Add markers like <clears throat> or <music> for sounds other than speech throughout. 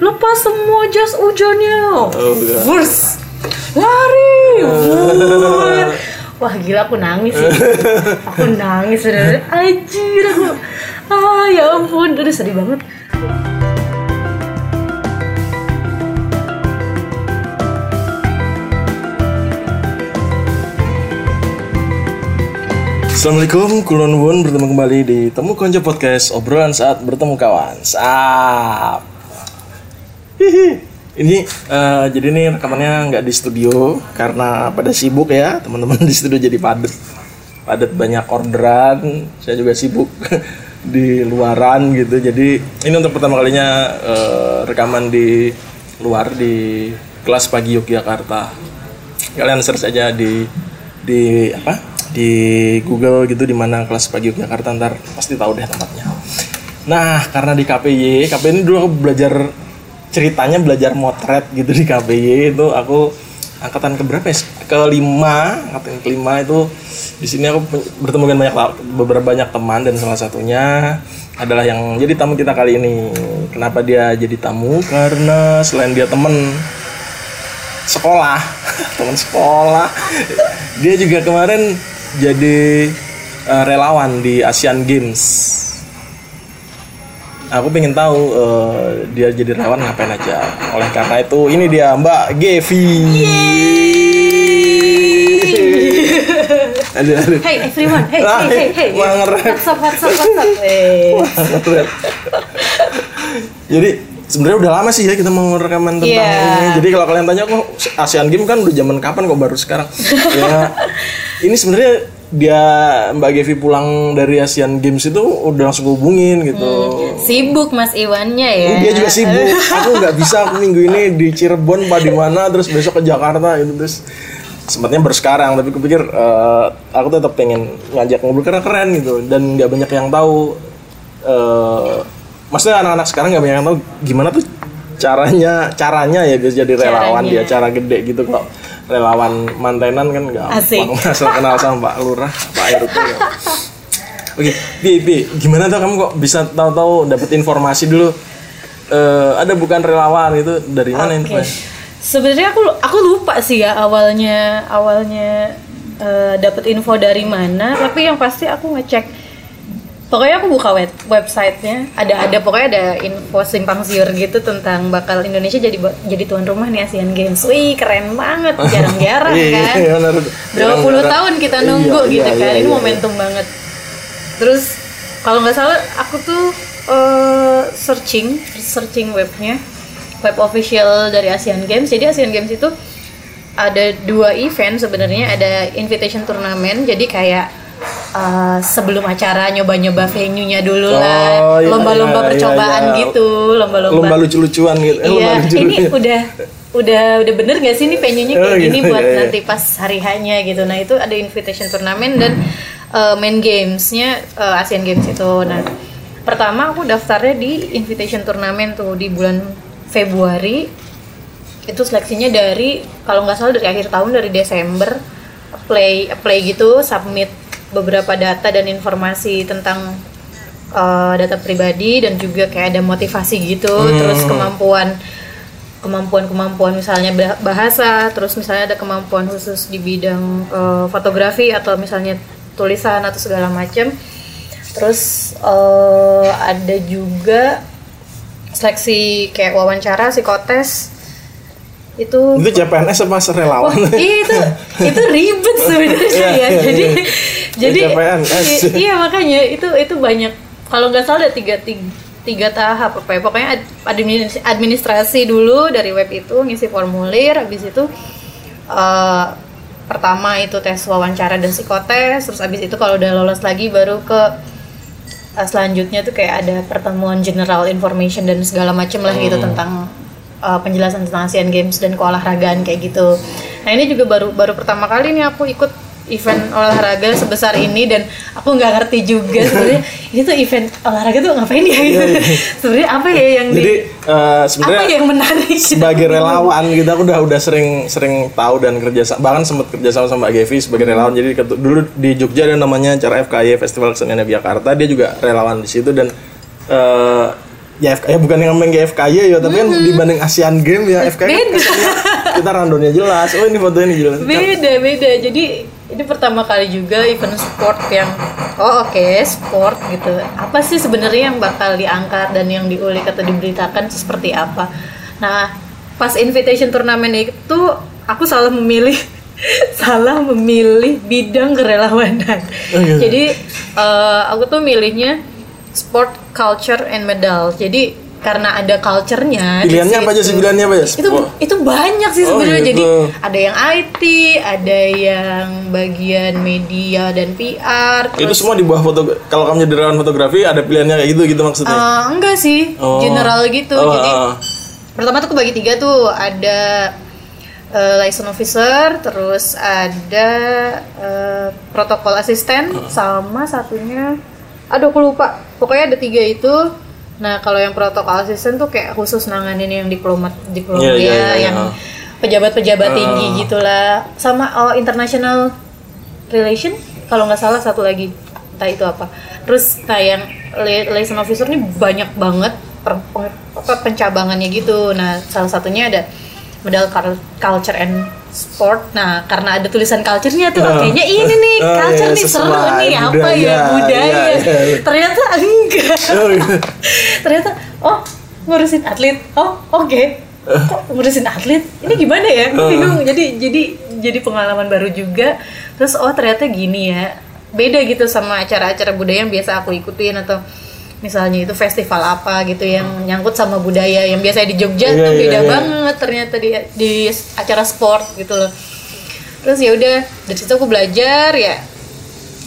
lepas semua jas hujannya. Oh. Wurs. lari. Wah. Gila aku nangis. Sih <laughs> aku nangis bener anjir aku. Ah ya ampun. Udah sedih banget. Assalamualaikum, Kulon Wun bertemu kembali di Temu Konco Podcast. Obrolan saat bertemu kawan. Sap. Ini eh, jadi nih rekamannya nggak di studio karena pada sibuk ya teman-teman <laughs> di studio jadi padet, padet banyak orderan. Saya juga sibuk <laughs> di luaran gitu. Jadi ini untuk pertama kalinya eh, rekaman di luar di kelas pagi Yogyakarta. Kalian search aja di di apa? di Google gitu di mana kelas pagi Yogyakarta ntar pasti tahu deh tempatnya. Nah karena di KPY, KPY ini dulu aku belajar ceritanya belajar motret gitu di KPY itu aku angkatan keberapa ya? Kelima, angkatan kelima itu di sini aku bertemu dengan banyak beberapa banyak teman dan salah satunya adalah yang jadi tamu kita kali ini. Kenapa dia jadi tamu? Karena selain dia temen sekolah <laughs> teman sekolah dia juga kemarin jadi eh, relawan di Asian Games aku pengen tahu eh, dia jadi relawan ngapain aja. Oleh karena itu ini dia Mbak Gevi. Aduh aduh. Hey everyone. Hey hey hey hey. <laughs> What's up what's up what's up? <laughs> Keren. Jadi sebenarnya udah lama sih ya kita mau rekaman tentang Iya. ini. Jadi kalau kalian tanya kok Asian Games kan udah zaman kapan kok baru sekarang? <laughs> ya. Ini sebenarnya dia Mbak Gevi pulang dari Asian Games itu udah langsung hubungin gitu. sibuk mas Iwannya ya Dia juga sibuk. Aku nggak bisa aku minggu ini di Cirebon apa di mana terus besok ke Jakarta gitu terus sempatnya baru sekarang tapi kupikir eh, aku tetap pengen ngajak ngobrol karena keren gitu dan nggak banyak yang tahu eh maksudnya anak-anak sekarang nggak banyak yang tahu gimana tuh caranya caranya ya guys jadi relawan Caranya. dia cara gede gitu kok relawan mantenan kan Asik. gampang <laughs> asal kenal sama Pak Lurah Pak RT ya. Oke, Bi, Bi, gimana tuh kamu kok bisa tahu-tahu dapat informasi dulu? Eh, ada bukan relawan itu dari mana Oke. informasi? Sebenarnya aku aku lupa sih ya awalnya awalnya eh, dapat info dari mana, tapi yang pasti aku ngecek. Pokoknya aku buka web websitenya, ada ada pokoknya ada info simpang siur gitu tentang bakal Indonesia jadi jadi tuan rumah nih Asian Games. Wih keren banget, <laughs> jarang-jarang Iya, kan. iya, benar. Berapa puluh tahun kita Iya, nunggu iya, gitu iya, kan, ini iya. momentum banget. Terus kalau nggak salah aku tuh eh, searching searching webnya web official dari Asian Games. Jadi Asian Games itu ada dua event sebenarnya ada invitation turnamen. Jadi kayak eh, sebelum acara nyoba-nyoba venue-nya dulu lah, Oh, iya, lomba-lomba iya, percobaan iya, iya. gitu, lomba-lomba. Lomba lucu-lucuan gitu. Eh, Iya, lucu ini udah udah udah bener gak sih ini venue-nya kayak Oh, gini gitu, buat iya, iya. nanti pas hari hanya gitu. Nah itu ada invitation turnamen dan uh, main gamesnya uh, Asian Games itu. Nah pertama aku daftarnya di invitation turnamen tuh di bulan Februari. Itu seleksinya dari kalau nggak salah dari akhir tahun dari Desember play play gitu submit beberapa data dan informasi tentang uh, data pribadi dan juga kayak ada motivasi gitu. Terus kemampuan kemampuan kemampuan misalnya bah- bahasa terus misalnya ada kemampuan khusus di bidang uh, fotografi atau misalnya tulisan atau segala macam terus uh, ada juga seleksi kayak wawancara psikotes itu Itu CPNS apa relawan? Wah, iya itu <laughs> itu ribet sebenarnya Iya, ya. iya, Jadi iya. jadi CPNS. iya makanya itu itu banyak kalau nggak salah ada tiga, tiga tiga tahap apa ya pokoknya ad- administ- administrasi dulu dari web itu ngisi formulir habis itu eh, pertama itu tes wawancara dan psikotes terus habis itu kalau udah lolos lagi baru ke eh, selanjutnya tuh kayak ada pertemuan general information dan segala macem lah gitu tentang uh, penjelasan tentang Asian Games dan keolahragaan kayak gitu. Nah ini juga baru baru pertama kali nih aku ikut event olahraga sebesar ini dan aku nggak ngerti juga <laughs> sebenarnya ini tuh event olahraga tuh ngapain ya gitu. <laughs> sebenarnya apa ya yang Jadi di, apa sebenarnya yang menarik gitu? sebagai relawan gitu aku udah udah sering sering tahu dan kerja bahkan sempat kerja sama sama Mbak Gevi sebagai relawan jadi dulu di Jogja ada namanya acara FKY Festival Kesenian Yogyakarta dia juga relawan di situ dan eh, ya FK ya bukan yang main GFKY ya tapi kan dibanding Asian Game ya FKY kan Beda. kesannya kita rundownnya jelas. Oh ini foto ini jelas. Beda beda. Jadi ini pertama kali juga event sport yang oh oke sport gitu. Apa sih sebenarnya yang bakal diangkat dan yang diulik atau diberitakan seperti apa? Nah pas invitation turnamen itu aku salah memilih <laughs> salah memilih bidang kerelawanan. Oh, iya. jadi eh, aku tuh milihnya sport culture and medal. Jadi karena ada culture-nya pilihannya apa aja sih pilihannya apa ya itu itu banyak sih Oh, sebenarnya. gitu. jadi ada yang IT ada yang bagian media dan PR itu terus semua di bawah foto kalau kamu jadi relawan fotografi ada pilihannya kayak gitu gitu maksudnya? Eh, enggak sih. Oh. general gitu. Oh, jadi ah. pertama tuh kebagi tiga tuh. Ada eh, license officer terus ada eh, protokol asisten sama satunya aduh aku lupa pokoknya ada tiga itu. Nah kalau yang protokol asisten tuh kayak khusus nanganin yang diplomat diplomat Iya, iya, ya iya, yang iya. pejabat-pejabat Ah. tinggi gitulah. Sama oh international relation kalau nggak salah satu lagi. Entah itu apa. Terus nah yang li- liaison officer ini banyak banget per- apa, pencabangannya gitu. Nah salah satunya ada medal cul- culture and sport. Nah karena ada tulisan culture-nya tuh Ah. kayaknya ini nih Oh, culture iya, nih seru nih apa budaya, ya budaya. iya, iya. ternyata enggak. Oh, iya. <laughs> ternyata oh ngurusin atlet. Oh oke. Kok ngurusin atlet? Ini gimana ya? Gue bingung. Jadi jadi jadi pengalaman baru juga. Terus oh ternyata gini ya. Beda gitu sama acara-acara budaya yang biasa aku ikutin atau misalnya itu festival apa gitu yang nyangkut sama budaya yang biasanya di Jogja Iya, tuh iya, beda iya. banget ternyata di di acara sport gitu loh terus ya udah dari situ aku belajar ya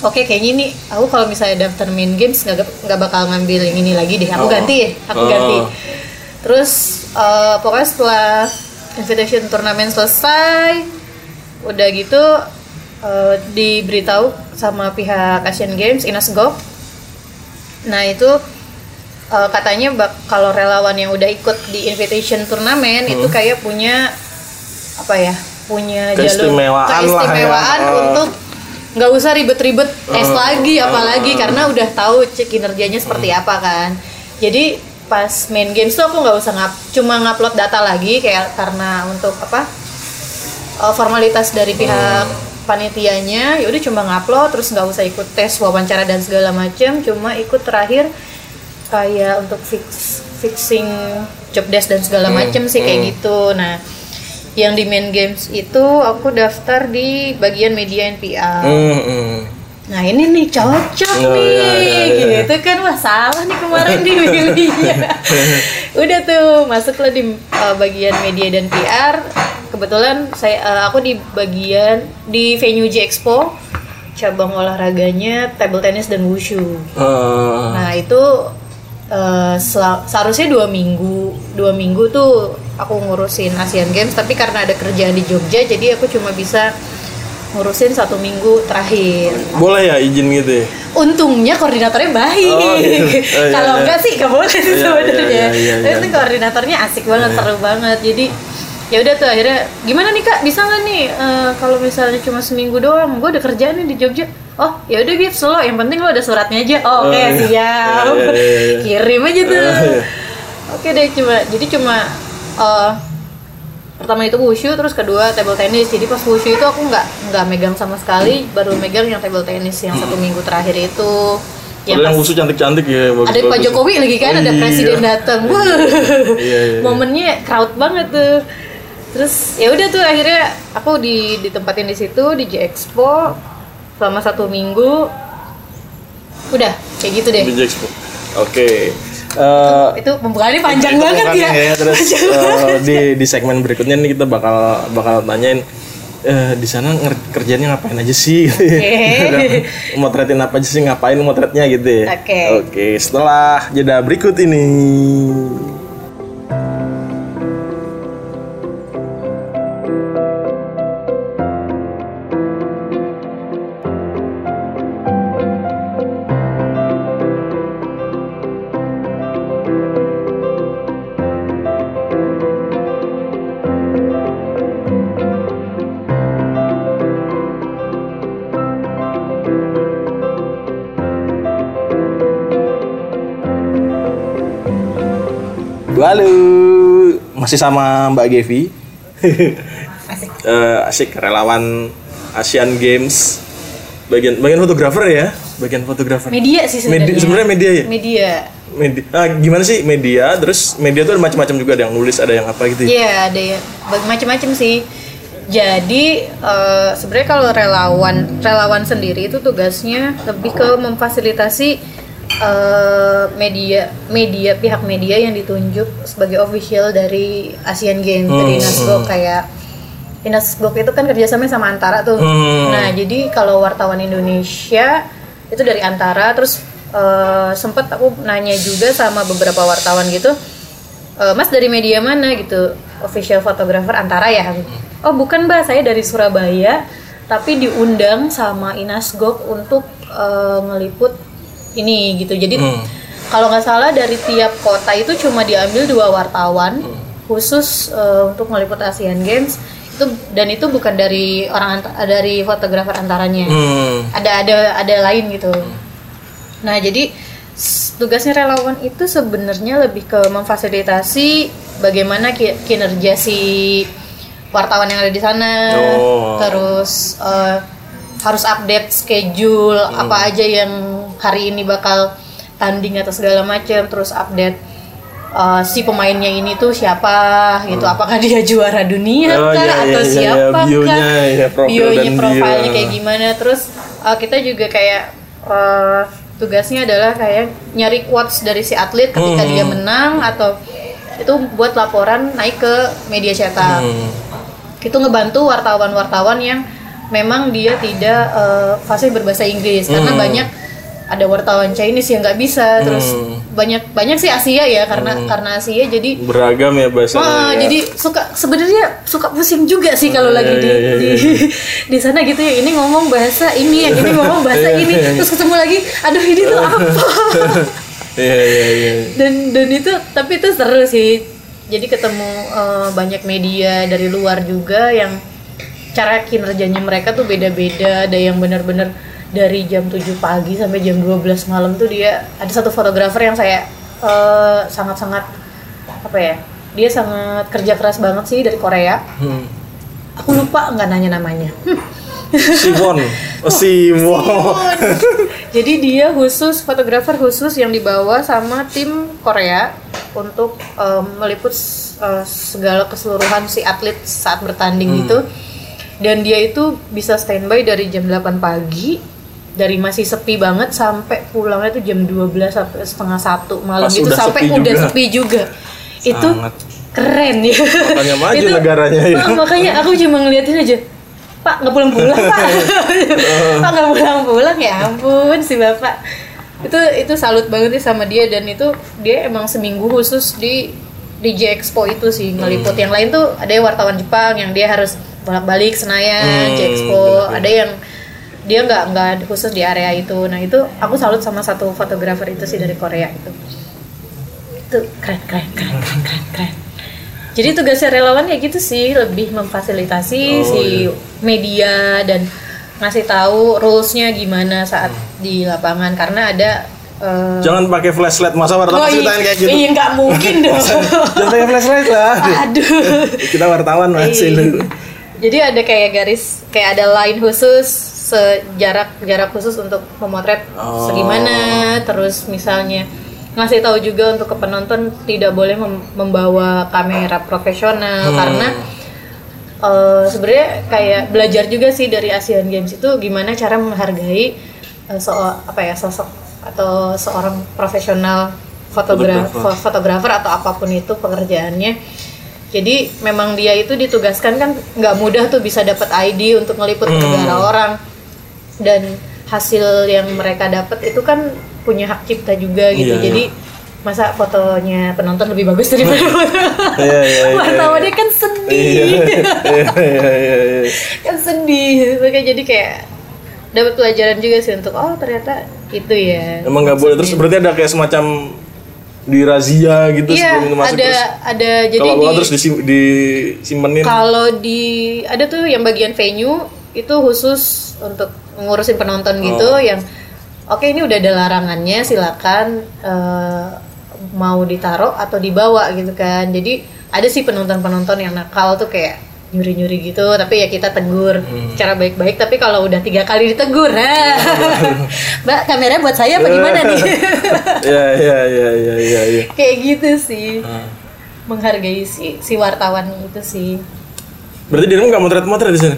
oke kayaknya ini aku kalau misalnya daftar main games nggak nggak bakal ngambil yang ini lagi deh aku Oh. ganti ya aku Oh. ganti terus eh, pokoknya setelah invitation turnamen selesai udah gitu eh, diberitahu sama pihak Asian Games Inas Golf nah itu eh, katanya bak- kalau relawan yang udah ikut di invitation turnamen itu Hmm. kayak punya apa ya punya jalur Keistimewaan lah ya. keistimewaan Oh. untuk nggak usah ribet-ribet tes lagi apalagi karena udah tahu cek kinerjanya seperti apa kan jadi pas main games tuh aku nggak usah ngap cuma ngupload data lagi kayak karena untuk apa eh, formalitas dari pihak panitianya ya udah cuma ngupload terus nggak usah ikut tes wawancara dan segala macam cuma ikut terakhir kayak untuk fix fixing job desk dan segala macam sih kayak gitu nah yang di main games itu aku daftar di bagian media NPR Hmm, hmm. Nah ini nih cocok Oh, nih, iya, iya. gitu kan wah salah nih kemarin dimilihnya. <laughs> Udah tuh masuklah di uh, bagian media dan PR. Kebetulan saya uh, aku di bagian di venue J Expo cabang olahraganya table tennis dan wushu. Ah. Nah itu uh, seharusnya dua minggu, dua minggu tuh aku ngurusin Asian Games, tapi karena ada kerjaan di Jogja, jadi aku cuma bisa ngurusin satu minggu terakhir. boleh ya izin gitu ya Untungnya koordinatornya baik. Oh, gitu. <laughs> Oh, iya, Kalau iya. enggak sih nggak boleh sih Iya, sebenarnya. iya, iya, Tapi iya. koordinatornya asik banget, seru banget. Jadi ya udah tuh akhirnya gimana nih kak bisa nggak nih eh, kalau misalnya cuma seminggu doang gue udah kerjaan nih di Jogja oh ya udah gitu lo yang penting lo ada suratnya aja oh, Oh, oke iya. siap Iya, iya, iya, iya. kirim aja tuh Oh, iya. oke deh cuma jadi cuma eh, pertama itu wushu terus kedua table tennis jadi pas wushu itu aku nggak nggak megang sama sekali baru megang yang table tennis yang satu minggu terakhir itu yang Padahal yang khusus cantik-cantik ya bagus, ada Pak Jokowi lagi kan ada Iya. presiden datang Wah. Iya, iya. <laughs> momennya crowd banget tuh terus ya udah tuh akhirnya aku di ditempatin di situ di J Expo selama satu minggu. Udah kayak gitu deh. Di Expo. Oke. Eh, itu pembukaannya panjang itu banget makanya ya, terus <laughs> eh, banget. di di segmen berikutnya nih kita bakal bakal tanyain eh, di sana kerjanya ngapain aja sih? Oke. <laughs> motretin apa aja sih? Ngapain motretnya gitu ya? Oke. oke setelah jeda berikut ini masih sama Mbak Gevi. Asik. <laughs> Eh, asik relawan Asian Games. Bagian bagian fotografer ya, bagian fotografer. Media sih Medi- sebenarnya. sebenarnya media ya? Media. Media. Ah, gimana sih media? Terus media tuh ada macam-macam juga ada yang nulis, ada yang apa gitu. ya? Iya, ada ya macam-macam sih. Jadi eh, sebenarnya kalau relawan relawan sendiri itu tugasnya lebih ke memfasilitasi eh, media media pihak media yang ditunjuk sebagai official dari Asian Games dari Hmm, Nasgok kayak Nasgok itu kan kerjasama sama Antara tuh. Hmm. Nah jadi kalau wartawan Indonesia itu dari Antara terus eh, sempet aku nanya juga sama beberapa wartawan gitu "Eh, Mas dari media mana? gitu. Official photographer antara ya. Oh bukan mbak. Saya dari Surabaya tapi diundang sama Inasgok untuk eh, ngeliput ini gitu jadi Hmm. kalau nggak salah dari tiap kota itu cuma diambil dua wartawan khusus eh, untuk ngeliput Asian Games itu dan itu bukan dari orang dari fotografer antaranya Hmm. ada ada ada lain gitu. Nah jadi tugasnya relawan itu sebenarnya lebih ke memfasilitasi bagaimana ki- kinerja si wartawan yang ada di sana, Oh. terus eh, harus update schedule apa aja yang hari ini bakal tanding atau segala macam, terus update eh, si pemainnya ini tuh siapa gitu, apakah dia juara dunia Oh, kah iya, iya, atau iya, siapa bionya, kah, ya, profil bionya profilnya bio. kayak gimana terus uh, kita juga kayak uh, tugasnya adalah kayak nyari quotes dari si atlet ketika Hmm. dia menang atau itu buat laporan naik ke media cetak Hmm. itu ngebantu wartawan-wartawan yang memang dia tidak uh, fasih berbahasa Inggris karena Hmm. banyak ada wartawan Chinese yang nggak bisa terus Hmm. banyak banyak sih Asia ya karena karena Asia jadi Beragam ya bahasanya. Wah, ya. jadi suka sebenarnya suka pusing juga sih kalau Iya, lagi di, iya, iya, di <laughs> di sana gitu ya. Ini ngomong bahasa ini, yang ini ngomong bahasa Iya, ini, iya, iya. terus ketemu lagi, aduh ini tuh apa? <laughs> Iya iya iya. dan dan itu tapi itu seru sih. Jadi ketemu eh, banyak media dari luar juga yang cara kinerjanya mereka tuh beda-beda. Ada yang benar-benar dari jam 7 pagi sampai jam 12 malam tuh dia ada satu fotografer yang saya eh, sangat-sangat apa ya? Dia sangat kerja keras banget sih dari Korea. Hmm. Aku lupa nggak nanya namanya. Simon. <laughs> Oh, Simon. <laughs> Jadi dia khusus fotografer khusus yang dibawa sama tim Korea untuk em, meliput eh, segala keseluruhan si atlet saat bertanding itu. Dan dia itu bisa standby dari jam 8 pagi dari masih sepi banget sampai pulangnya tuh jam 12 sampai setengah satu malam Pas itu udah sampai sepi udah juga. sepi juga. Itu Sangat. keren ya. Makanya maju Itu- negaranya ya. Ah, makanya aku cuma ngeliatin aja. Pak nggak pulang-pulang pak. <laughs> <laughs> Pak nggak pulang-pulang ya ampun si bapak. Itu itu salut banget sih sama dia dan itu dia emang seminggu khusus di DJ Expo itu sih ngeliput. Hmm. Yang lain tuh ada yang wartawan Jepang yang dia harus bolak-balik Hmm, Senayan, J Expo. Ada yang dia nggak nggak khusus di area itu. Nah itu aku salut sama satu fotografer itu sih dari Korea itu. Itu keren keren keren keren keren. keren. Jadi tugasnya relawan ya gitu sih, lebih memfasilitasi Oh, si iya. media dan ngasih tahu rulesnya gimana saat di lapangan karena ada eh, Jangan pakai flashlight masa wartawan oh, ceritain kayak gitu. Iya nggak mungkin <laughs> dong. Jangan pakai flashlight lah. Aduh. Kita wartawan masih Iya. Jadi ada kayak garis, kayak ada line khusus, sejarak jarak khusus untuk memotret Oh. segimana. Terus misalnya ngasih tahu juga untuk ke penonton tidak boleh mem- membawa kamera profesional Hmm. karena eh, sebenarnya kayak belajar juga sih dari Asian Games itu gimana cara menghargai eh, so- apa ya sosok atau seorang profesional fotografer Fotografer. atau apa pun itu pekerjaannya jadi memang dia itu ditugaskan kan nggak mudah tuh bisa dapat ID untuk ngeliput ke Hmm. negara orang dan hasil yang mereka dapat itu kan punya hak cipta juga gitu Iya, iya. jadi masa fotonya penonton lebih bagus daripada foto Iya iya iya. wartawannya kan Iya sedih iya iya iya. kan sedih makanya jadi kayak dapat pelajaran juga sih untuk oh ternyata itu ya Emang nggak boleh terus berarti ada kayak semacam di razia gitu iya sebelum itu masuk ada terus. ada jadi Kalau di terus disim, disimpenin. Kalau di ada tuh yang bagian venue itu khusus untuk ngurusin penonton gitu Oh. yang oke ini udah ada larangannya silakan eh, mau ditaruh atau dibawa gitu kan. Jadi ada sih penonton-penonton yang nakal tuh kayak nyuri-nyuri gitu tapi ya kita tegur secara baik-baik. Tapi kalau udah tiga kali ditegur ha. <laughs> mbak kameranya buat saya apa gimana nih? <laughs> Ya ya ya ya ya ya kayak gitu sih. Ah. menghargai si si wartawan itu sih. Berarti dirimu nggak motret-motret di sini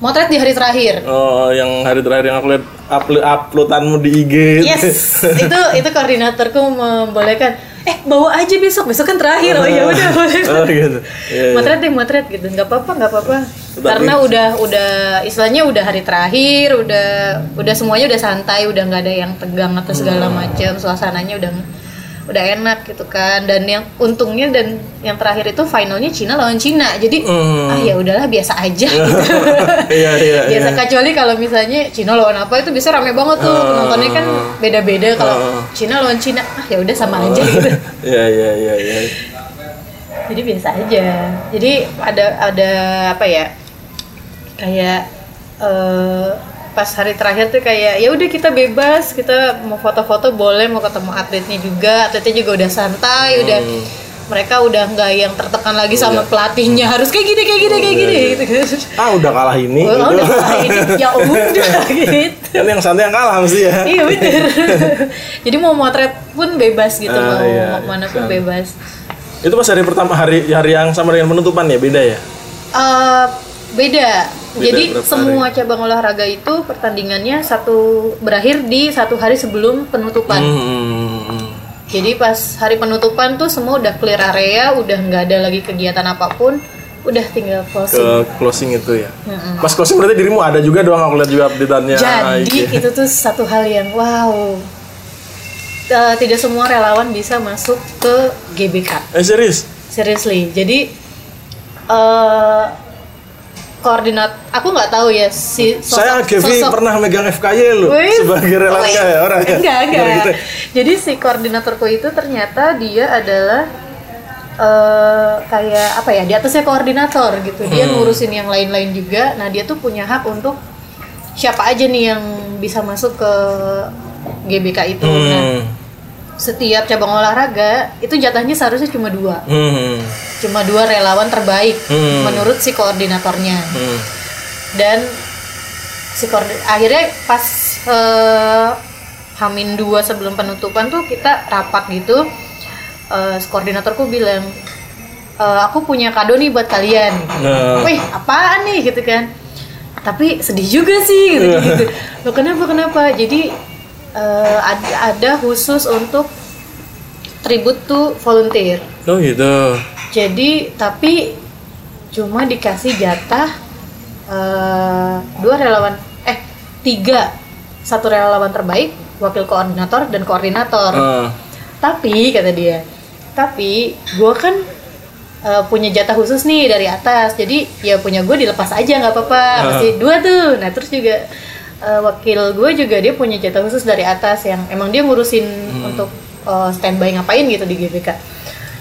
motret di hari terakhir. Oh yang hari terakhir yang aku lihat upload uploadanmu di IG yes itu itu koordinatorku membolehkan. Eh bawa aja besok besok kan terakhir. Oh ya udah <laughs> boleh. oh gitu. Ya, ya. motret deh motret gitu. Nggak apa-apa nggak apa-apa. Karena udah udah istilahnya udah hari terakhir udah udah semuanya udah santai udah nggak ada yang tegang atau segala Hmm. macam. Suasananya udah udah enak gitu kan. Dan yang untungnya dan yang terakhir itu finalnya Cina lawan Cina. Jadi Hmm. ah ya udahlah biasa aja <laughs> gitu. Iya iya biasa iya kecuali kalau misalnya Cina lawan apa itu bisa rame banget tuh. Penontonnya kan beda-beda. Kalau Hmm. Cina lawan Cina ah ya udah sama aja gitu. <laughs> Iya iya iya iya. Jadi biasa aja. Jadi ada ada apa ya? Kayak eh, pas hari terakhir tuh kayak ya udah kita bebas kita mau foto-foto boleh mau ketemu atletnya juga atletnya juga udah santai udah mereka udah nggak yang tertekan lagi sama pelatihnya harus kayak gini kayak gini kayak gini gitu ah udah kalah ini oh, gitu. udah ini. <laughs> Ya udah gitu. kan yang santai yang kalah mesti ya. Iya bener. <laughs> Jadi mau motret pun bebas gitu Ah, mau iya, mau mana pun bisa. bebas. Itu pas hari pertama hari hari yang sama dengan penutupan ya? Beda ya? Eh, beda. Beda Jadi semua cabang olahraga itu pertandingannya satu berakhir di satu hari sebelum penutupan. Hmm. Jadi pas hari penutupan tuh semua udah clear area, udah nggak ada lagi kegiatan apa pun, udah tinggal ke closing. closing itu ya pas closing berarti dirimu ada juga doang aku lihat juga updateannya Jadi IG. <laughs> itu tuh satu hal yang wow. Eh, tidak semua relawan bisa masuk ke GBK. eh serius Seriously. Jadi eh koordinat aku nggak tahu ya si sosok, saya Gevi sosok- pernah megang FKY loh Wih, sebagai relawan wih. ya orang ya Enggak, enggak. Gitu. Jadi si koordinatorku itu ternyata dia adalah eh kayak apa ya? Di atasnya koordinator gitu. Dia Hmm. ngurusin yang lain-lain juga. Nah, dia tuh punya hak untuk siapa aja nih yang bisa masuk ke GBK itu. Nah, Hmm. Setiap cabang olahraga itu jatahnya seharusnya cuma dua. Hmm. Cuma dua relawan terbaik Hmm. menurut si koordinatornya Hmm. dan si koordi- akhirnya pas eh, Hamin dua sebelum penutupan tuh kita rapat gitu si koordinatorku bilang "Eh, aku punya kado nih buat kalian Nah. wih apaan nih gitu kan tapi sedih juga sih gitu gitu lo kenapa kenapa jadi eh, ada, ada khusus untuk tribute to volunteer oh gitu jadi tapi cuma dikasih jatah eh, dua relawan eh tiga satu relawan terbaik, wakil koordinator dan koordinator. Ah. Tapi kata dia, tapi gue kan eh, punya jatah khusus nih dari atas, jadi ya punya gue dilepas aja nggak apa-apa, masih dua tuh. Nah terus juga eh, wakil gue juga dia punya jatah khusus dari atas yang emang dia ngurusin untuk eh, standby ngapain gitu di GBK.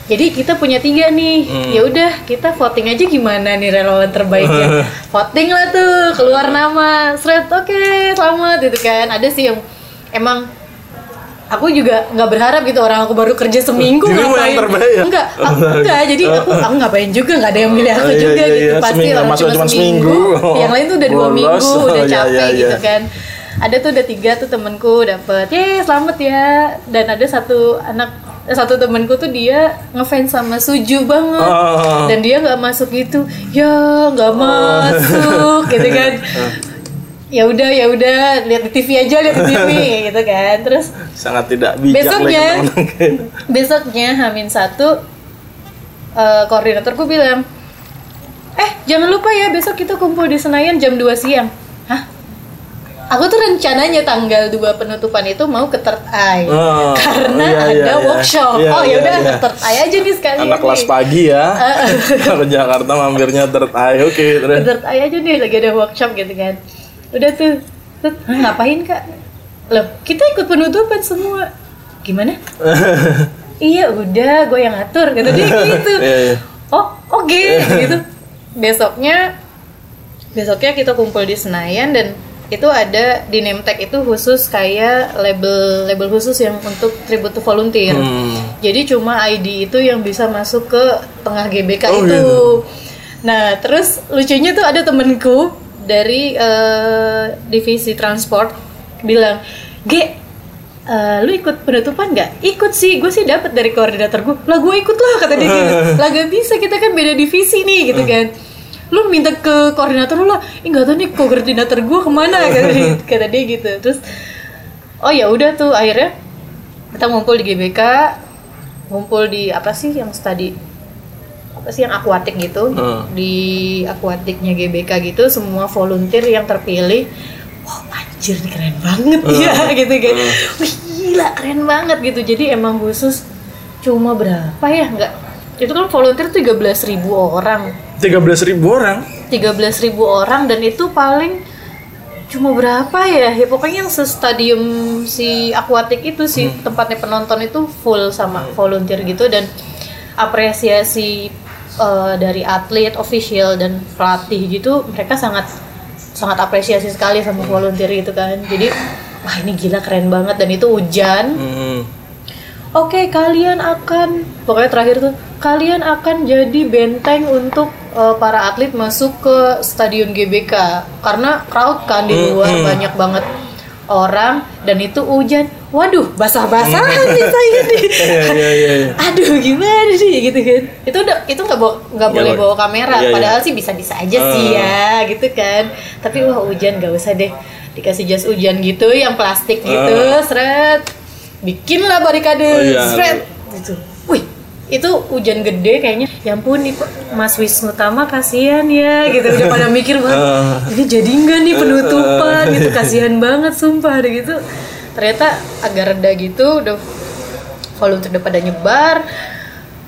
Jadi kita punya tiga nih, ya udah kita voting aja gimana nih relawan terbaiknya. <laughs> voting lah tuh, keluar nama, seret oke selamat gitu kan. Ada sih yang emang aku juga nggak berharap gitu orang aku baru kerja seminggu Dirimu yang ngapain. terbaik ya? enggak aku enggak jadi aku aku ngapain juga nggak ada yang milih aku Oh, iya, juga iya, gitu. iya. pasti Seminggu, orang cuma seminggu, seminggu. <laughs> yang lain tuh udah dua minggu Oh, udah iya, capek iya, gitu kan. Ada tuh udah tiga tuh temenku dapet. Ye selamat ya. Dan ada satu anak eh, satu temenku tuh dia ngefans sama Suju banget. Dan dia nggak masuk gitu. Ya nggak masuk gitu kan <laughs> ya udah ya udah lihat di TV aja lihat di TV <laughs> gitu kan. Terus sangat tidak bijak Besoknya. lagi teman-teman. besoknya Hamin satu eh, koordinatorku bilang eh jangan lupa ya besok kita kumpul di Senayan jam 2 siang. Hah? Aku tuh rencananya tanggal 2 penutupan itu mau ke Third Eye. Oh, karena iya, ada iya, iya. workshop. Iya, oh ya iya, udah iya. ke Third Eye aja nih sekali anak kelas pagi ya. <laughs> Kalau Jakarta mampirnya third eye oke terus. Third Eye aja nih lagi ada workshop gitu kan udah tuh "Hah, ngapain kak loh kita ikut penutupan semua gimana <laughs> iya udah gue yang ngatur gitu dia <laughs> gitu Iya, iya. oh oke gitu besoknya besoknya kita kumpul di Senayan dan itu ada di name tag itu khusus kayak label label khusus yang untuk tribute to volunteer. Hmm. Jadi cuma ID itu yang bisa masuk ke tengah GBK Oh, itu. gitu. Nah, terus lucunya tuh ada temenku dari eh, divisi transport bilang, "Ge, eh, lu ikut penutupan nggak? Ikut sih, gue sih dapat dari koordinator gue. Lah gue ikut lah kata dia <laughs> gitu. Lah gak bisa kita kan beda divisi nih gitu kan. Lu minta ke koordinator lu lah. Ih nggak tahu nih koordinator gue ke mana <laughs> kata dia, kata dia gitu. Terus oh ya udah tuh akhirnya kita ngumpul di GBK, ngumpul di apa sih yang tadi apa sih yang akuatik gitu Hmm. di akuatiknya GBK gitu semua volunteer yang terpilih wah anjir nih keren banget ya <laughs> gitu kan. Wih gila keren banget gitu. Jadi emang khusus cuma berapa ya? Nggak. Itu kan volunteer 13.000 ribu orang. 13.000 orang. 13.000 ribu orang dan itu paling cuma berapa ya? Ya pokoknya yang stadium si akuatik itu sih tempatnya penonton itu full sama volunteer gitu dan apresiasi eh, dari atlet official dan pelatih gitu mereka sangat sangat apresiasi sekali sama volunteer itu kan. Jadi wah ini gila keren banget. Dan itu hujan. Hmm. Oke, kalian akan pokoknya terakhir tuh kalian akan jadi benteng untuk uh, para atlet masuk ke stadion GBK. Karena crowd kan di luar banyak banget orang dan itu hujan. Waduh, basah-basahan nih saya nih. <laughs> Iya, iya, iya. Aduh, gimana sih gitu kan? Itu udah itu nggak bawa nggak boleh bawa kamera, padahal sih bisa-bisa aja sih ya, gitu kan. Tapi wah hujan nggak usah deh dikasih jas hujan gitu yang plastik gitu, seret bikinlah barikade Oh, iya. seret gitu. Wih, itu hujan gede kayaknya. Ya ampun nih Pak, Mas Wisnu Tama kasihan ya gitu. Udah pada mikir banget. <laughs> Ini jadi enggak nih penutupan <laughs> gitu. Kasihan banget sumpah ada gitu. Ternyata agak reda gitu udah volunteer udah pada nyebar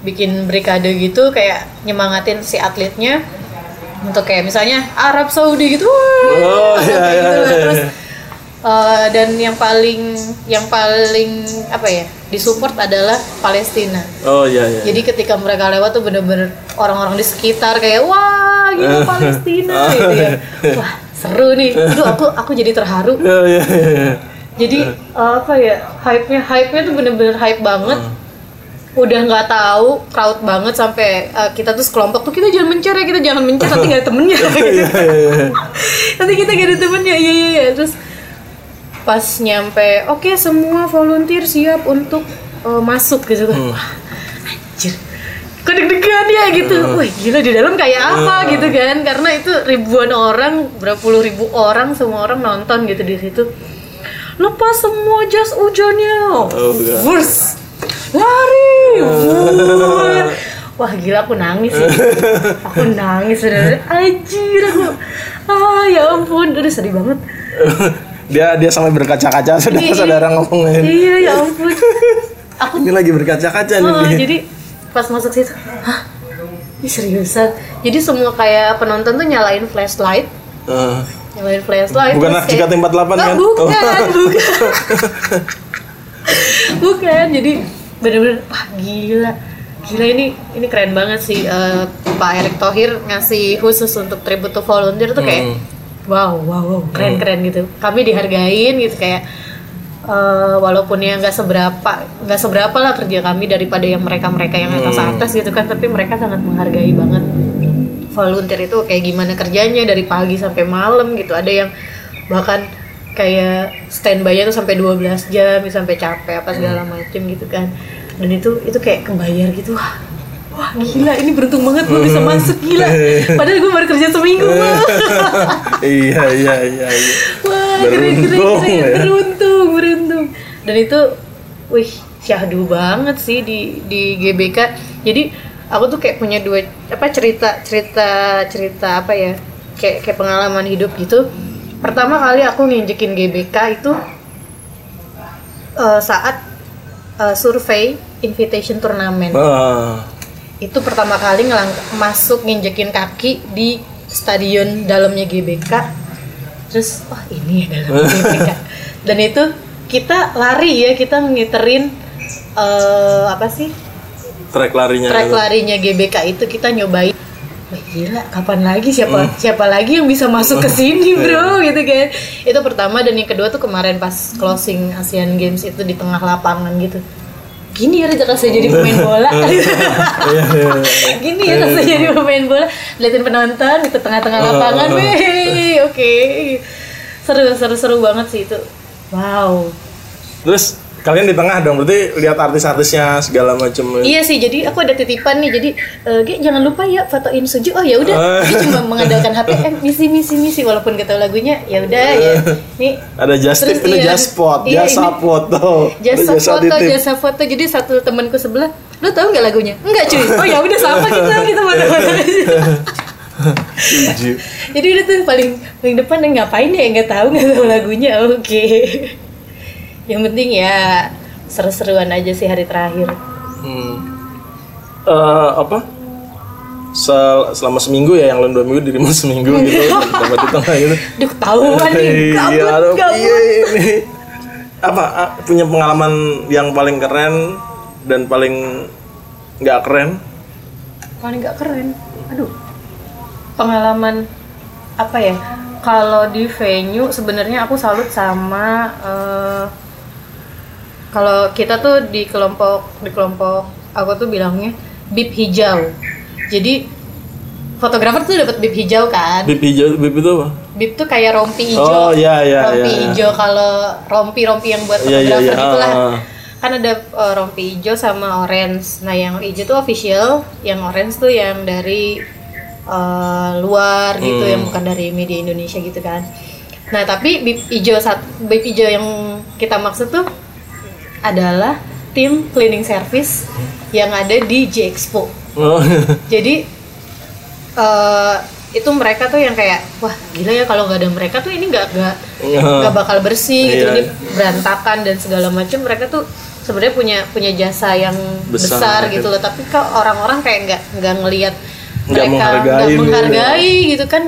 bikin berikade gitu kayak nyemangatin si atletnya untuk kayak misalnya Arab Saudi gitu Oh, iya, iya, gitu lah. iya. terus eh, dan yang paling yang paling apa ya disupport adalah Palestina. Oh iya iya. jadi ketika mereka lewat tuh bener-bener orang-orang di sekitar kayak wah gitu Palestina <laughs> gitu ya. Wah seru nih. Aduh aku aku jadi terharu. <laughs> Iya iya iya. jadi uh, apa ya hype-nya hype-nya tuh bener-bener hype banget. Udah nggak tahu crowd banget sampai uh, kita tuh sekelompok tuh kita jangan mencar ya kita jangan mencar nanti nggak ada temennya. Gitu. <laughs> Iya iya iya. nanti kita gak ada temennya. Iya iya iya. Terus pas nyampe oke semua volunteer siap untuk uh, masuk gitu. Kan Wah, anjir. Kok deg-degan ya gitu. Wah gila di dalam kayak apa gitu kan? Karena itu ribuan orang berapa puluh ribu orang semua orang nonton gitu di situ. Lepas semua jas hujannya. Wurs. lari. Wur. wah gila aku nangis sih. <laughs> Aku nangis bener anjir aku. Ah ya ampun. Udah sedih banget <laughs> dia dia sampai berkaca-kaca <laughs> saudara-saudara ngomongin. iya ya ampun aku Ini lagi berkaca-kaca nih. Oh, dia. jadi pas masuk situ, hah? Ini seriusan? Jadi semua kayak penonton tuh nyalain flashlight, Eh, nyalain flashlight. Bukan terus Akjika kayak- 48 Nggak, kan? Bukan, Oh. bukan. <laughs> bukan. Jadi bener-bener wah gila. Gila ini ini keren banget sih eh, Pak Erick Thohir ngasih khusus untuk tribute to volunteer tuh kayak Hmm. Wow wow wow keren keren gitu. Kami dihargain gitu kayak eh, walaupun ya nggak seberapa nggak seberapa lah kerja kami daripada yang mereka mereka yang atas atas gitu kan tapi mereka sangat menghargai banget. Volunteer itu kayak gimana kerjanya dari pagi sampai malam gitu. Ada yang bahkan kayak standby-nya tuh sampai 12 jam sampai capek apa segala macem gitu kan. Dan itu itu kayak kebayar gitu wah wah gila ini beruntung banget gue bisa masuk gila padahal gue baru kerja seminggu Wah. <laughs> iya iya iya iya. Wah, keren, keren, Beruntung, keren. ya. Beruntung, beruntung. Dan itu, wih, syahdu banget sih di di GBK. Jadi aku tuh kayak punya dua apa cerita cerita cerita apa ya kayak kayak pengalaman hidup gitu. Pertama kali aku nginjekin GBK itu eh, saat eh, survei invitation turnamen Ah, itu pertama kali ngelang masuk nginjekin kaki di stadion dalamnya GBK. Terus wah ini ya dalam <laughs> GBK. Dan itu kita lari ya kita ngiterin eh, apa sih? Track larinya. track larinya GBK itu kita nyobain. Wih, gila kapan lagi siapa siapa lagi yang bisa masuk ke <laughs> sini bro? Gitu kan. Itu pertama dan yang kedua tuh kemarin pas closing Asian Games itu di tengah lapangan gitu gini ya rasanya jadi pemain bola. <laughs> Iya, iya, iya. gini ya rasanya jadi pemain bola. Liatin penonton di tengah-tengah lapangan weh oke. Seru seru seru banget sih itu. Wow. Terus kalian di tengah dong, berarti lihat artis-artisnya segala macam. Iya sih, jadi aku ada titipan nih. Jadi, eh, Ge, jangan lupa ya fotoin Suju. Oh ya udah, Ah. dia cuma mengandalkan HP. Eh, <laughs> misi misi misi walaupun kita tahu lagunya, ya udah ya. Nih Ada just tip, ini iya. just spot, Iya, jasa ini- foto. jasa Ada foto, titip. jasa foto. Jadi satu temanku sebelah, lo tahu nggak lagunya? Enggak cuy. Oh ya udah sama kita kita foto-foto. Setuju. Jadi udah tuh paling paling depan ngapain ya nggak tahu nggak tahu lagunya. Oke. Yang penting ya seru-seruan aja sih hari terakhir. Hmm. Eh, apa? Sel- selama seminggu ya, yang lain dua minggu dirimu <laughs> seminggu gitu, <laughs> dapat di tengah gitu. Duh ketahuan nih, Iya, aduh, iya ini. Apa ah, punya pengalaman yang paling keren dan paling nggak keren? paling nggak keren aduh pengalaman apa ya kalau di venue sebenarnya aku salut sama eh, kalau kita tuh di kelompok di kelompok aku tuh bilangnya bib hijau jadi fotografer tuh dapat bib hijau kan Bib hijau, bib itu apa? bib tuh kayak rompi hijau Oh, iya, iya, rompi iya, iya. hijau kalau rompi rompi yang buat Iya, iya, fotografer iya. itulah Ah, ah. kan ada uh, rompi hijau sama orange nah yang hijau tuh official yang orange tuh yang dari uh, luar gitu Hmm. yang bukan dari media Indonesia gitu kan nah tapi bib hijau sat bib hijau yang kita maksud tuh adalah tim cleaning service yang ada di J Expo. Oh, <laughs> jadi eh itu mereka tuh yang kayak wah gila ya kalau nggak ada mereka tuh ini nggak nggak nggak bakal bersih gitu. Iya. ini berantakan dan segala macam mereka tuh sebenarnya punya punya jasa yang Besar, besar, gitu. gitu loh. Tapi kok orang-orang kayak nggak nggak ngelihat mereka menghargai nggak gitu. menghargai gitu kan.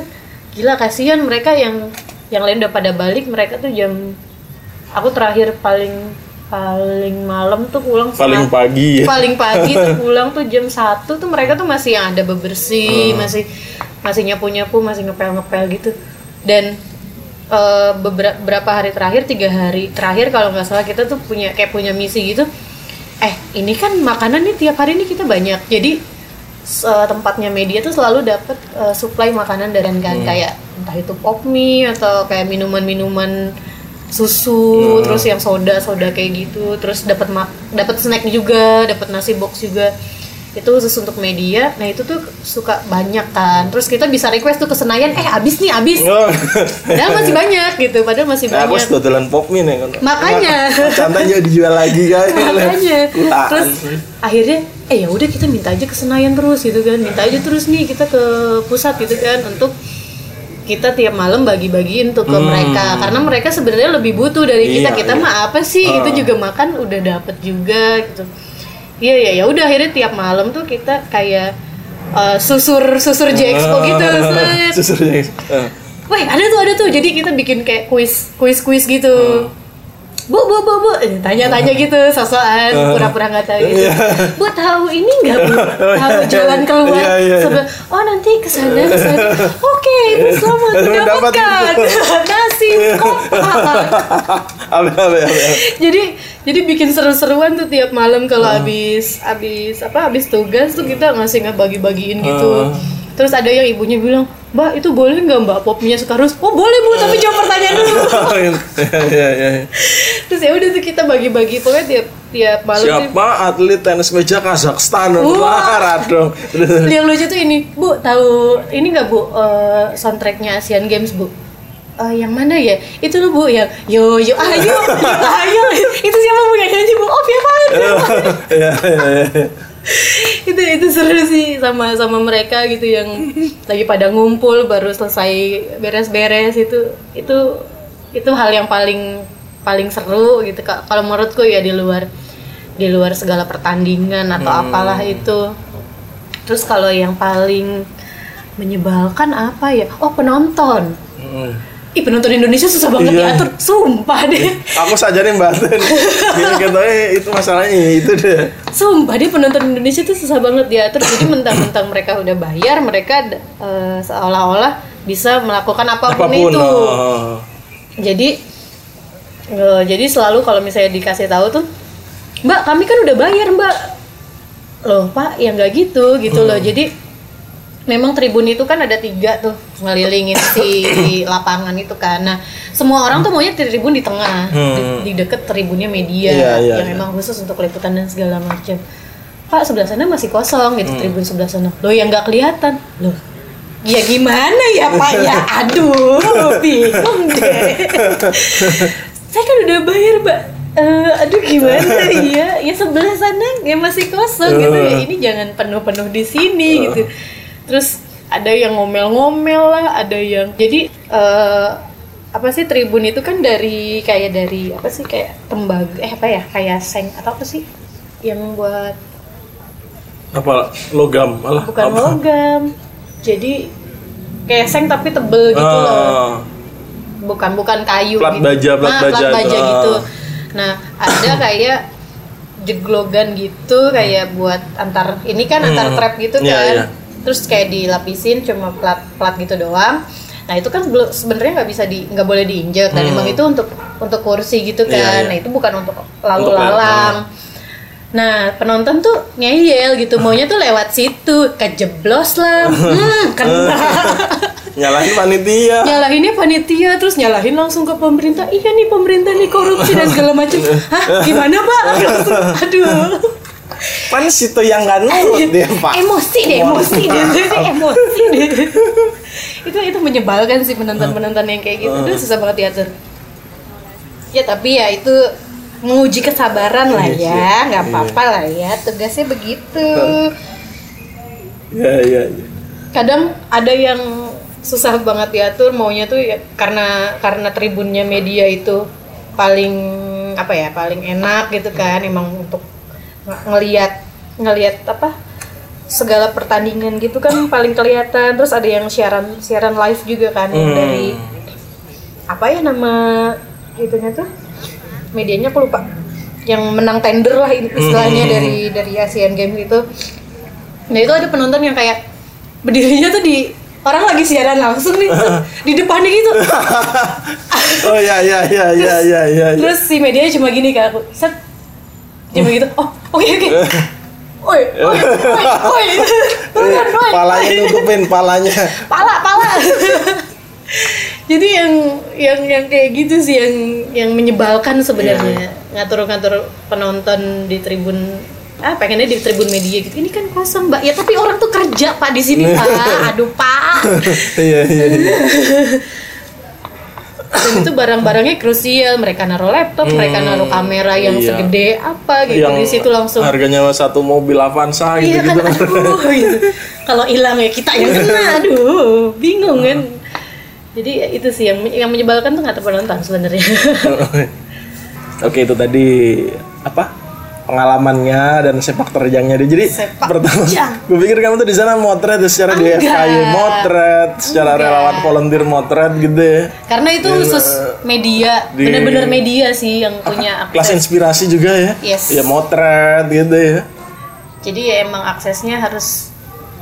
Gila kasihan mereka yang yang lain udah pada balik. Mereka tuh jam aku terakhir paling paling malam tuh pulang paling setengah- pagi ya. paling pagi tuh <laughs> pulang tuh jam satu tuh mereka tuh masih yang ada bebersih masih masih nyapu nyapu masih ngepel ngepel gitu. Dan eh, beberapa berapa hari terakhir? Tiga hari terakhir kalau nggak salah kita tuh punya kayak punya misi gitu. Eh ini kan makanan nih tiap hari nih kita banyak. Jadi eh, tempatnya media tuh selalu dapat eh, supply makanan dan kan kayak entah itu pop mie atau kayak minuman minuman susu terus yang soda soda kayak gitu terus dapat dapat snack juga dapat nasi box juga itu khusus untuk media nah itu tuh suka banyak kan terus kita bisa request tuh ke Senayan eh abis nih abis Oh. padahal masih banyak gitu padahal masih Nah, aku banyak sedotelan pop mie nih kan. Makanya. <laughs> Contohnya dijual lagi kan. makanya Kulaan. terus akhirnya eh ya udah kita minta aja ke Senayan terus gitu kan minta aja terus nih kita ke pusat gitu kan untuk kita tiap malam bagi-bagiin tuh ke mereka karena mereka sebenarnya lebih butuh dari kita Hmm. Iya, kita iya. mah apa sih Ah. itu juga makan udah dapet juga gitu iya ya ya udah akhirnya tiap malam tuh kita kayak uh, susur susur J Expo gitu <laughs> set. Susurnya. Ah. Wih ada tuh ada tuh jadi kita bikin kayak kuis kuis kuis gitu Bu, bu, bu, bu, Eh, tanya-tanya gitu, sosokan, pura-pura nggak tahu gitu. Bu tahu ini nggak bu? <laughs> Tahu jalan keluar? Iya, iya, iya. Sebelah, oh nanti ke sana, ke sana. Oke, ibu selamat Mendapat- mendapatkan <laughs> nasi kotak. Jadi jadi bikin seru-seruan tuh tiap malam kalau habis habis apa habis tugas tuh kita ngasih ngebagi-bagiin gitu. Terus ada yang ibunya bilang, Mbak itu boleh nggak Mbak popnya sekarus? Oh boleh bu, tapi jawab pertanyaan dulu. <laughs> Iya iya iya. Terus ya udah tuh kita bagi-bagi pokoknya tiap tiap malam Siapa atlet tenis meja Kazakhstan? Wah, dong. yang lucu tuh ini bu tahu ini nggak bu eh, soundtracknya Asian Games bu Eh, yang mana ya itu loh bu yang yo yo ayo <laughs> ayo itu siapa bu yang nyanyi bu oh <laughs> iya iya. <laughs> itu itu seru sih sama sama mereka gitu yang <laughs> lagi pada ngumpul baru selesai beres-beres itu itu itu hal yang paling paling seru gitu kalau menurutku ya di luar di luar segala pertandingan atau apalah itu. Terus kalau yang paling menyebalkan apa ya? Oh penonton. Hmm. Ih penonton Indonesia susah banget Iya. diatur sumpah deh Aku saja nih Banten. Gini katanya itu masalahnya itu deh. sumpah deh penonton Indonesia tuh susah banget diatur jadi mentang-mentang mereka udah bayar mereka eh, seolah-olah bisa melakukan apa pun, Apa pun. itu oh. jadi eh, jadi selalu kalau misalnya dikasih tahu tuh mbak kami kan udah bayar mbak loh pak ya nggak gitu gitu loh Hmm. jadi memang tribun itu kan ada tiga tuh ngelilingin si lapangan itu kan nah semua orang tuh maunya tribun di tengah Hmm. di, di deket tribunnya media Iya, iya, yang iya. emang khusus untuk liputan dan segala macam pak sebelah sana masih kosong Hmm. gitu tribun sebelah sana loh yang nggak kelihatan loh Ya gimana ya Pak ya? <laughs> Aduh, bingung deh. Saya kan udah bayar, Mbak. Eh, aduh gimana <laughs> ya? Ya sebelah sana ya masih kosong gitu ya. Ini jangan penuh-penuh di sini gitu. Terus ada yang ngomel-ngomel lah, ada yang jadi eh, apa sih tribun itu kan dari kayak dari apa sih kayak tembaga eh apa ya kayak seng atau apa sih yang buat Apa logam malah? bukan apa? logam jadi kayak seng tapi tebel gitu loh Ah. bukan bukan kayu Plat gitu. baja, plat nah, baja plat baja itu. gitu nah ada <coughs> kayak jeglogan gitu kayak buat antar ini kan antar Hmm. trap gitu Iya, kan iya. Terus kayak dilapisin cuma plat plat gitu doang. Nah itu kan belum sebenarnya nggak bisa di nggak boleh diinjek dan Hmm. emang itu untuk untuk kursi gitu kan. Iya, iya. nah itu bukan untuk lalu Untuk lewat, lalang. Nah, penonton tuh ngeyel gitu, maunya tuh lewat situ, kejeblos lah, <laughs> hmm, kena. Nyalahin panitia. nyalahinnya panitia terus nyalahin langsung ke pemerintah. Iya nih pemerintah nih korupsi dan segala macam. <laughs> Hah gimana pak? Langsung, aduh Pan situ yang nggak nurut dia pak. emosi deh emosi deh. <laughs> Emosi deh. Itu itu menyebalkan sih penonton penonton yang kayak gitu. Aduh, susah banget diatur. Ya tapi ya itu menguji kesabaran lah ya. nggak apa-apa lah ya. Tugasnya begitu. Ya ya. ya. kadang ada yang susah banget diatur maunya tuh ya, karena karena tribunnya media itu paling apa ya paling enak gitu kan. Emang untuk ngelihat ngelihat apa segala pertandingan gitu kan paling kelihatan terus ada yang siaran siaran live juga kan Hmm. dari apa ya nama itunya tuh medianya aku lupa yang menang tender lah istilahnya Hmm. dari dari Asian Games itu nah itu ada penonton yang kayak berdirinya tuh di orang lagi siaran langsung nih di depannya gitu <laughs> Oh ya ya ya ya ya ya. ya. terus si medianya cuma gini ke aku set cuma gitu oh oke oke. <laughs> Oi oi oi oi. Turun oi Palanya nutupin palanya. <laughs> pala pala. <laughs> Jadi yang yang yang kayak gitu sih yang yang menyebalkan sebenarnya. Ngatur-ngatur penonton di tribun ah pengennya di tribun media gitu. Ini kan kosong mbak. Ya tapi orang tuh kerja pak di sini pak. Aduh pak. Iya iya. Iya. dan itu barang-barangnya krusial. Mereka naruh laptop mereka naruh kamera yang iya. segede apa gitu. Di situ langsung harganya satu mobil Avanza gitu iya kan? gitu. aduh gitu. <laughs> Kalau hilang ya kita yang kena. Aduh bingung kan? Jadi ya itu sih yang yang menyebalkan tuh nggak penonton sebenarnya. <laughs> Oke itu tadi apa pengalamannya dan sepak terjangnya dia. Jadi Sepak pertama, <laughs> gue pikir kamu tuh di sana motret ya, secara di. FKY motret, secara Enggak. relawan volunteer motret gitu ya. karena itu khusus media di- bener-bener media sih yang punya Kelas akses inspirasi juga ya. Yes. Ya motret gitu ya. jadi ya emang aksesnya harus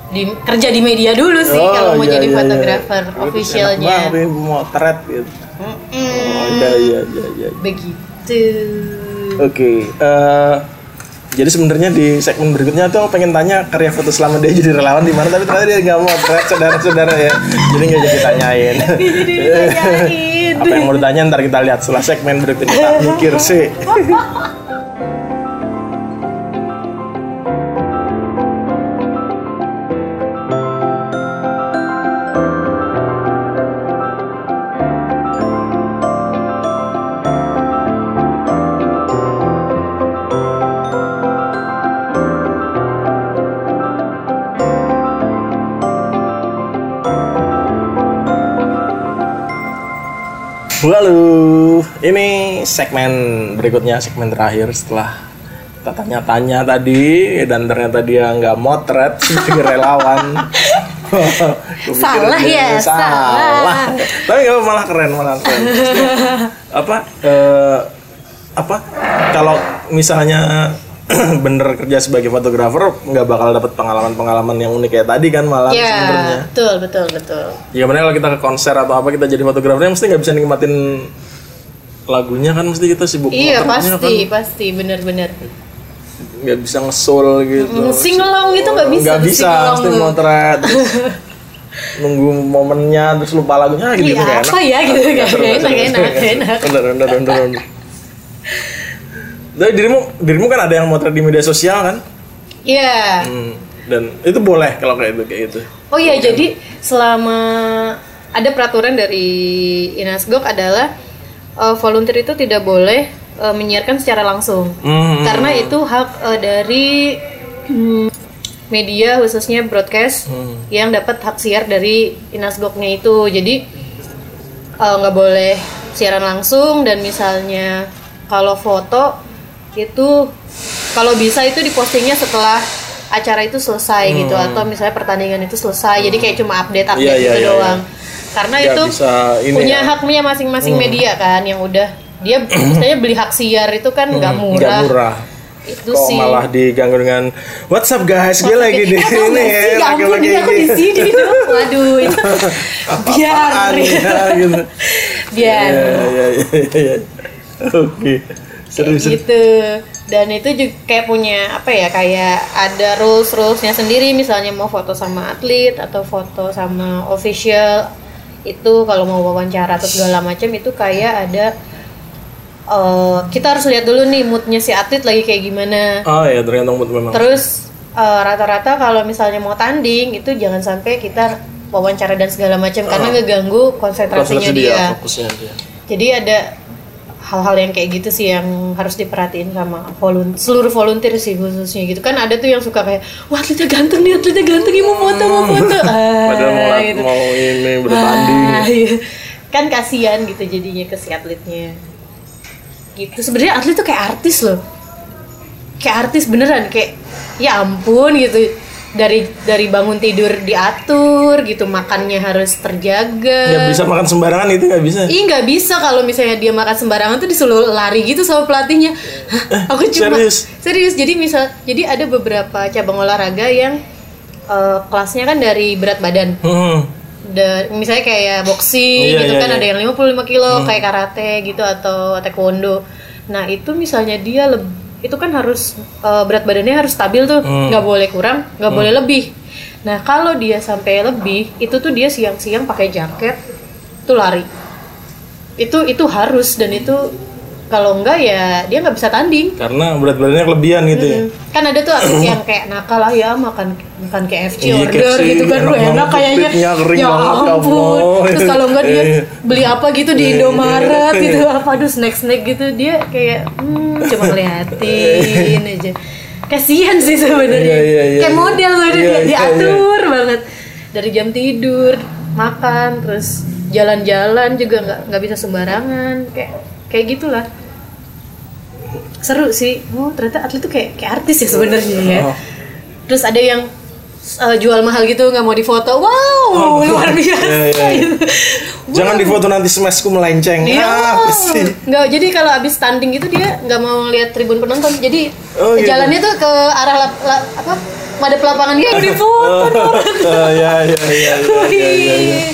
di kerja di media dulu sih Oh, kalau mau iya, jadi iya, iya. fotografer Enak officialnya banget nih motret gitu. Mm-mm. Oh, iya iya iya iya. begitu Oke, eh, jadi sebenarnya di segmen berikutnya tuh pengen tanya karya foto selama dia jadi relawan di mana, tapi ternyata dia nggak mau saudara-saudara ya, jadi nggak jadi tanyain. <laughs> jadi ditanyain Apa yang mau ditanya ntar kita lihat setelah segmen berikutnya. Mikir sih. <laughs> Lalu ini segmen berikutnya segmen terakhir setelah kita tanya-tanya tadi dan ternyata dia nggak motret <laughs> sebagai relawan. Salah ya, salah. Tapi nggak malah keren, malah keren. apa? eh, apa? Kalau misalnya <clears throat> bener kerja sebagai fotografer nggak bakal dapet pengalaman-pengalaman yang unik kayak tadi kan malah ya sebenarnya. betul betul betul. Ya bener kalau kita ke konser atau apa kita jadi fotografernya mesti nggak bisa nikmatin lagunya kan mesti kita sibuk iya pasti kan. pasti bener-bener nggak bisa ngesul gitu. singelong itu nggak bisa nggak bisa mesti motret. <laughs> Nunggu momennya terus lupa lagunya gitu Iya, enak apa ya gitu nggak enak enak enak enak. Bener bener bener bener. Tapi dirimu dirimu kan ada yang motret di media sosial kan? Iya. Hmm, dan itu boleh kalau kayak itu kayak gitu? Oh iya jadi selama ada peraturan dari Inasgok adalah eh, volunteer itu tidak boleh eh, menyiarkan secara langsung. Hmm, karena itu hak eh, dari hmm, media khususnya broadcast Hmm. yang dapat hak siar dari Inasgoknya itu. Jadi nggak boleh siaran langsung dan misalnya kalau foto itu kalau bisa itu dipostingnya setelah acara itu selesai gitu atau misalnya pertandingan itu selesai jadi kayak cuma update update Hmm. Iya, iya, gitu iya, doang. Karena Nggak itu bisa ini punya ya. Hmm. haknya masing-masing media kan yang udah dia <clears throat> misalnya beli hak siar itu kan nggak Hmm, murah. nggak murah. itu kok sih. malah diganggu dengan What's up guys? Gue lagi di ya Ya lagi ampun, lagi ini aku di sini. Waduh, itu <laughs> biar. ya gitu. Biar. Ya ya ya ya oke seru seru gitu. Dan itu juga kayak punya apa ya kayak ada rules rulesnya sendiri. Misalnya mau foto sama atlet atau foto sama official itu kalau mau wawancara atau segala macam itu kayak ada eh, kita harus lihat dulu nih moodnya si atlet lagi kayak gimana. oh ya tergantung mood memang Terus eh, rata-rata kalau misalnya mau tanding itu jangan sampai kita wawancara dan segala macam karena ngeganggu konsentrasinya Konsentrasi dia. fokusnya dia Jadi ada hal-hal yang kayak gitu sih yang harus diperhatiin sama volun seluruh volunteer sih khususnya gitu. Kan ada tuh yang suka kayak wah atletnya ganteng nih atletnya ganteng nih mau foto mau foto. <laughs> Ah, padahal mau, gitu. mau ini bertanding Ah, iya. kan kasihan gitu jadinya ke si atletnya. Gitu. Sebenarnya atlet tuh kayak artis loh. Kayak artis beneran kayak ya ampun gitu dari dari bangun tidur diatur gitu makannya harus terjaga nggak bisa makan sembarangan itu nggak bisa Ih nggak bisa kalau misalnya dia makan sembarangan tuh disuruh lari gitu sama pelatihnya. Hah, aku cuma serius? serius. Jadi misal jadi ada beberapa cabang olahraga yang eh, kelasnya kan dari berat badan. hmm. Da- misalnya kayak boxing Iya, gitu iya, kan iya. ada yang 55 kilo kayak karate gitu atau taekwondo. Nah, itu misalnya dia leb- itu kan harus eh, berat badannya harus stabil tuh, nggak boleh kurang, nggak boleh lebih. Nah, kalau dia sampai lebih, itu tuh dia siang-siang pakai jaket tuh lari. Itu itu harus dan itu kalau enggak ya dia nggak bisa tanding. karena berat badannya kelebihan gitu ya Kan ada tuh atlet yang kayak nakal ah ya makan makan KFC Iya, order KFC, gitu kan enak lu enak kayaknya. ya banget, ya ampun. Allah. Terus kalau enggak dia Iya. beli apa gitu di Indomaret gitu apa aduh snack-snack gitu dia kayak hmm, cuma ngeliatin aja. Kasihan sih sebenarnya. Iya, iya, iya, kayak iya. model Iya, iya, diatur banget. Dari jam tidur, makan, terus jalan-jalan juga nggak nggak bisa sembarangan kayak kayak gitulah seru sih oh ternyata atlet tuh kayak kayak artis ya sebenarnya ya Oh. terus ada yang uh, jual mahal gitu nggak mau difoto wow luar <laughs> biasa Iya, iya, iya. gitu. jangan difoto nanti smashku melenceng Iya, ah, nggak jadi kalau abis tanding gitu dia nggak mau lihat tribun penonton jadi Oh, gitu. jalannya tuh ke arah lap, la- apa madep lapangan gitu <laughs> Oh, difoto oh, <laughs> ya ya ya ya, ya, ya, ya. Wih.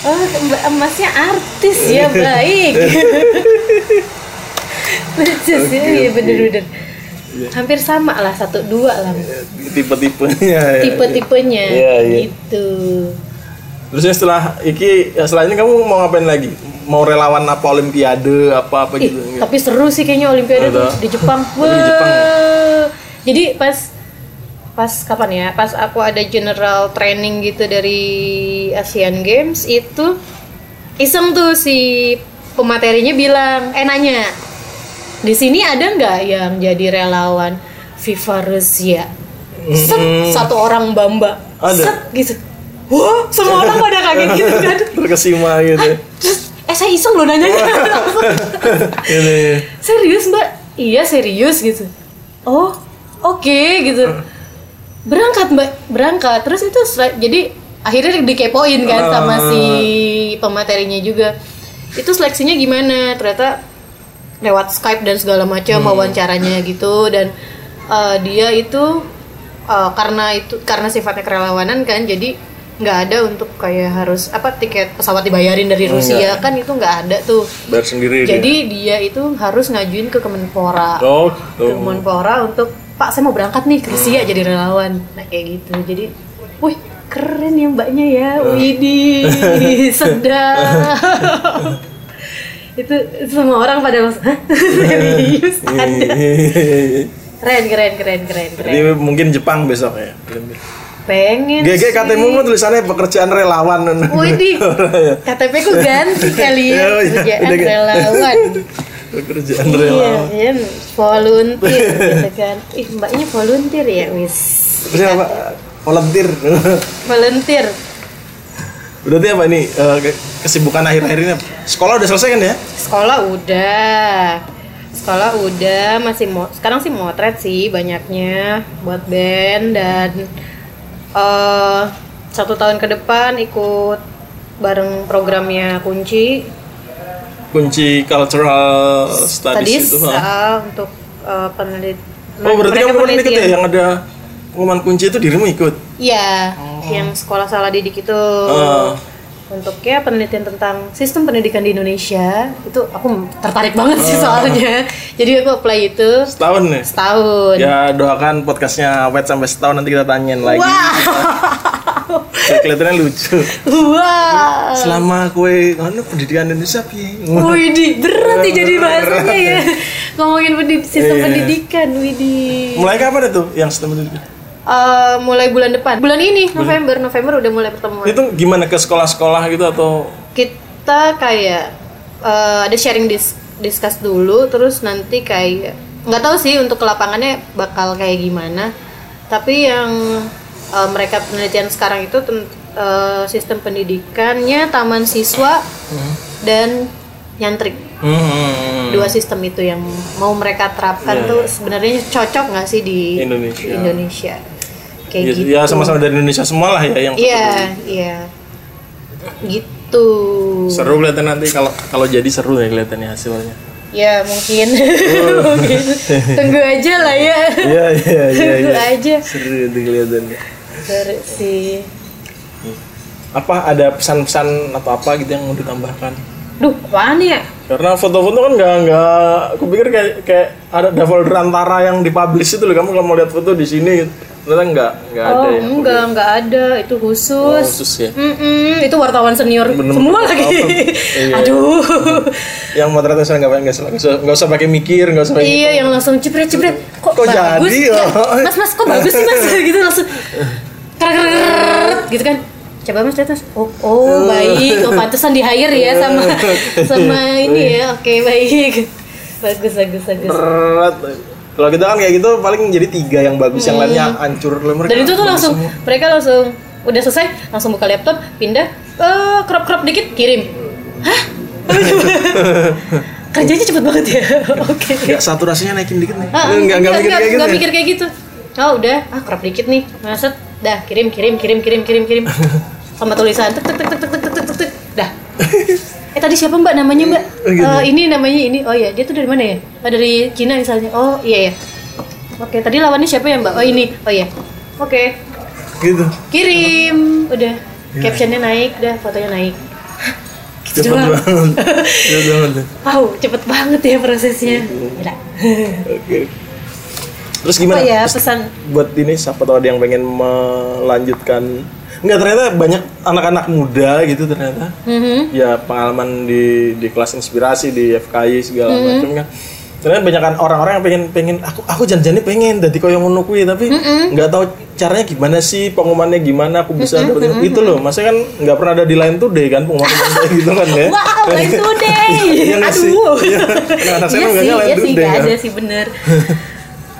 Oh, emasnya artis ya, baik. Lucu sih, iya bener-bener. Hampir sama lah, satu dua lah. tipe-tipenya <laughs> ya. Tipe-tipenya, Iya, iya. gitu. Terusnya setelah iki ya setelah ini kamu mau ngapain lagi? Mau relawan apa olimpiade apa apa Ih, gitu? tapi seru sih kayaknya Olimpiade tuh Ada. di Jepang. Oh, <laughs> di Jepang ya? Wah. Jadi pas pas kapan ya? Pas aku ada general training gitu dari Asian Games itu iseng tuh si pematerinya bilang, eh nanya, di sini ada nggak yang jadi relawan FIFA Rusia? Set, satu orang bamba, Ada. set gitu. Wah, semua orang pada kaget gitu kan. <laughs> Terkesima gitu. Terus, eh saya iseng loh nanyanya. <laughs> Ini. serius mbak iya serius gitu oh oke gitu berangkat mbak berangkat terus itu jadi akhirnya dikepoin kan sama Ah. si pematerinya juga itu seleksinya gimana ternyata lewat Skype dan segala macam Hmm. wawancaranya gitu. Dan eh, dia itu eh, karena itu karena sifatnya kerelawanan kan jadi nggak ada untuk kayak harus apa tiket pesawat dibayarin dari Oh, Rusia kan itu nggak ada tuh. Bayar sendiri dia. jadi dia itu harus ngajuin ke Kemenpora. Oh ke gitu. Kemenpora untuk Pak saya mau berangkat nih ke Rusia jadi relawan. Nah kayak gitu. Jadi wih keren ya mbaknya ya. Widih <laughs> sedap <laughs> itu semua orang pada langsung hah serius <laughs> ada keren keren keren keren keren Jadi mungkin Jepang besok ya. pengen GG. KTmu mah tulisannya pekerjaan relawan. Widih, <laughs> KTP ku ganti kali ya, <laughs> Oh, iya. kerjaan Udah ganti. relawan. pekerjaan Iya, relawan. iya, volunteer gitu kan. Ih, mbaknya volunteer ya, wis. Terus apa? Volunteer. Volunteer. Berarti apa ini eh, ke- kesibukan akhir-akhir ini? Sekolah udah selesai kan ya? Sekolah udah. Sekolah udah, masih mau sekarang sih motret sih banyaknya buat band dan eh satu tahun ke depan ikut bareng programnya kunci Kunci cultural studies, studies itu. ah, untuk eh, penelit Oh berarti kamu pernah ikut ya yang ada pengumuman kunci itu dirimu ikut? Iya, yang sekolah salah didik itu Oh. untuk ya penelitian tentang sistem pendidikan di Indonesia itu aku tertarik banget sih Oh. soalnya. <laughs> Jadi aku apply itu Setahun nih? setahun. Ya doakan podcastnya wet sampai setahun nanti kita tanyain lagi. Wow, Kelihatannya lucu. wow. Selama kue anu pendidikan Indonesia piye? Widih, berat jadi bahasanya ya. <laughs> Ngomongin pendid- sistem Iya. pendidikan, Widih. Mulai kapan itu yang sistem pendidikan? Eh, mulai bulan depan. Bulan ini, November. November udah mulai pertemuan. Itu gimana ke sekolah-sekolah gitu atau kita kayak eh, ada sharing dis discuss dulu terus nanti kayak nggak tahu sih untuk ke lapangannya bakal kayak gimana tapi yang eh, mereka penelitian sekarang itu eh, sistem pendidikannya taman siswa dan nyantrik Hmm. dua sistem itu yang mau mereka terapkan tuh sebenarnya cocok nggak sih di Indonesia. di Indonesia kayak Ya, gitu ya sama-sama dari Indonesia semua lah ya yang iya iya gitu seru kelihatan nanti kalau kalau jadi seru ya kelihatannya hasilnya. Ya mungkin, <laughs> mungkin. tunggu aja lah ya. Iya iya iya. Tunggu iya. aja. Seru itu kelihatannya. Seru sih. Apa ada pesan-pesan atau apa gitu yang mau ditambahkan? Duh, apaan ya? Karena foto-foto kan nggak nggak, aku pikir kayak kayak ada ada folder antara yang dipublish itu loh. Kamu kalau mau lihat foto di sini, ternyata nggak nggak ada Oh ya. enggak, enggak ada. Itu Oh, khusus. khusus ya. Mm-mm, itu wartawan senior Bener-bener semua lagi. Iya. <laughs> Aduh. Yang mau ternyata saya nggak nggak usah nggak usah- pakai mikir, nggak usah pakai. iya, yang langsung jepret-jepret. Kok, Kok bagus? jadi? ya? <laughs> Mas, mas, kok bagus sih mas? <laughs> gitu langsung. Krrrr, gitu kan. Coba mas mas. Oh, oh baik. Oh pantesan di hire ya sama sama ini ya. Oke baik. Bagus, bagus, bagus. Kalau kita kan kayak gitu paling jadi tiga yang bagus, yang lainnya hancur. Hmm. Dan itu tuh langsung semua. mereka langsung udah selesai langsung buka laptop pindah eh crop crop dikit kirim. Hah? <laughs> Kerjanya cepet banget ya. <laughs> Oke. Ya, saturasinya naikin dikit nih. Ah, Enggak enggak mikir kayak gitu. nggak ya? mikir kayak gitu. Oh udah, ah crop dikit nih, maset, dah kirim kirim kirim kirim kirim kirim, <laughs> sama tulisan tek tek tek tek tek tek tek tek, dah. Eh tadi siapa mbak namanya mbak? Oh, gitu. Eh, ini namanya ini, oh ya dia tuh dari mana ya? Oh, dari Cina misalnya. Oh iya ya. Oke tadi lawannya siapa ya mbak? Oh ini, oh iya. Oke, Gitu. kirim, udah. Captionnya naik, dah fotonya naik. <laughs> Gitu Cepet doang. banget. <laughs> Cepet banget. Wow, cepet banget ya prosesnya. Gila. Oke. Terus gimana? Oh ya pesan buat ini siapa tahu ada yang pengen melanjutkan Enggak ternyata banyak anak-anak muda gitu ternyata Mhm. ya pengalaman di di kelas inspirasi di FKI segala Mhm. macam kan ternyata banyak kan orang-orang yang pengen pengen aku aku janjiannya pengen jadi koyo ngono kuwi tapi nggak tahu caranya gimana sih pengumumannya gimana aku bisa dapetin itu loh masa kan nggak pernah ada di line today kan pengumuman <laughs> kayak gitu kan ya Wow, line today. <laughs> Iya nggak sih? Aduh. Iya. Anak-anak saya Iya sih, iya sih, today, nggak kan? ada sih bener.